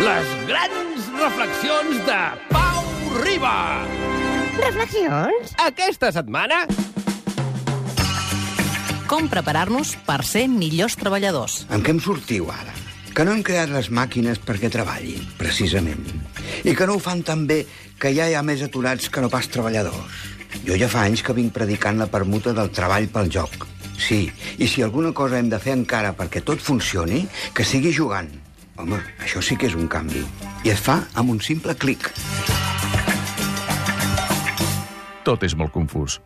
Les grans reflexions de Pau Riba. Reflexions? Aquesta setmana... Com preparar-nos per ser millors treballadors. En què em sortiu ara? Que no hem creat les màquines perquè treballin, precisament. I que no ho fan tan bé que ja hi ha més aturats que no pas treballadors. Jo ja fa anys que vinc predicant la permuta del treball pel joc. Sí, i si alguna cosa hem de fer encara perquè tot funcioni, que sigui jugant. Home, això sí que és un canvi. I es fa amb un simple clic. Tot és molt confús.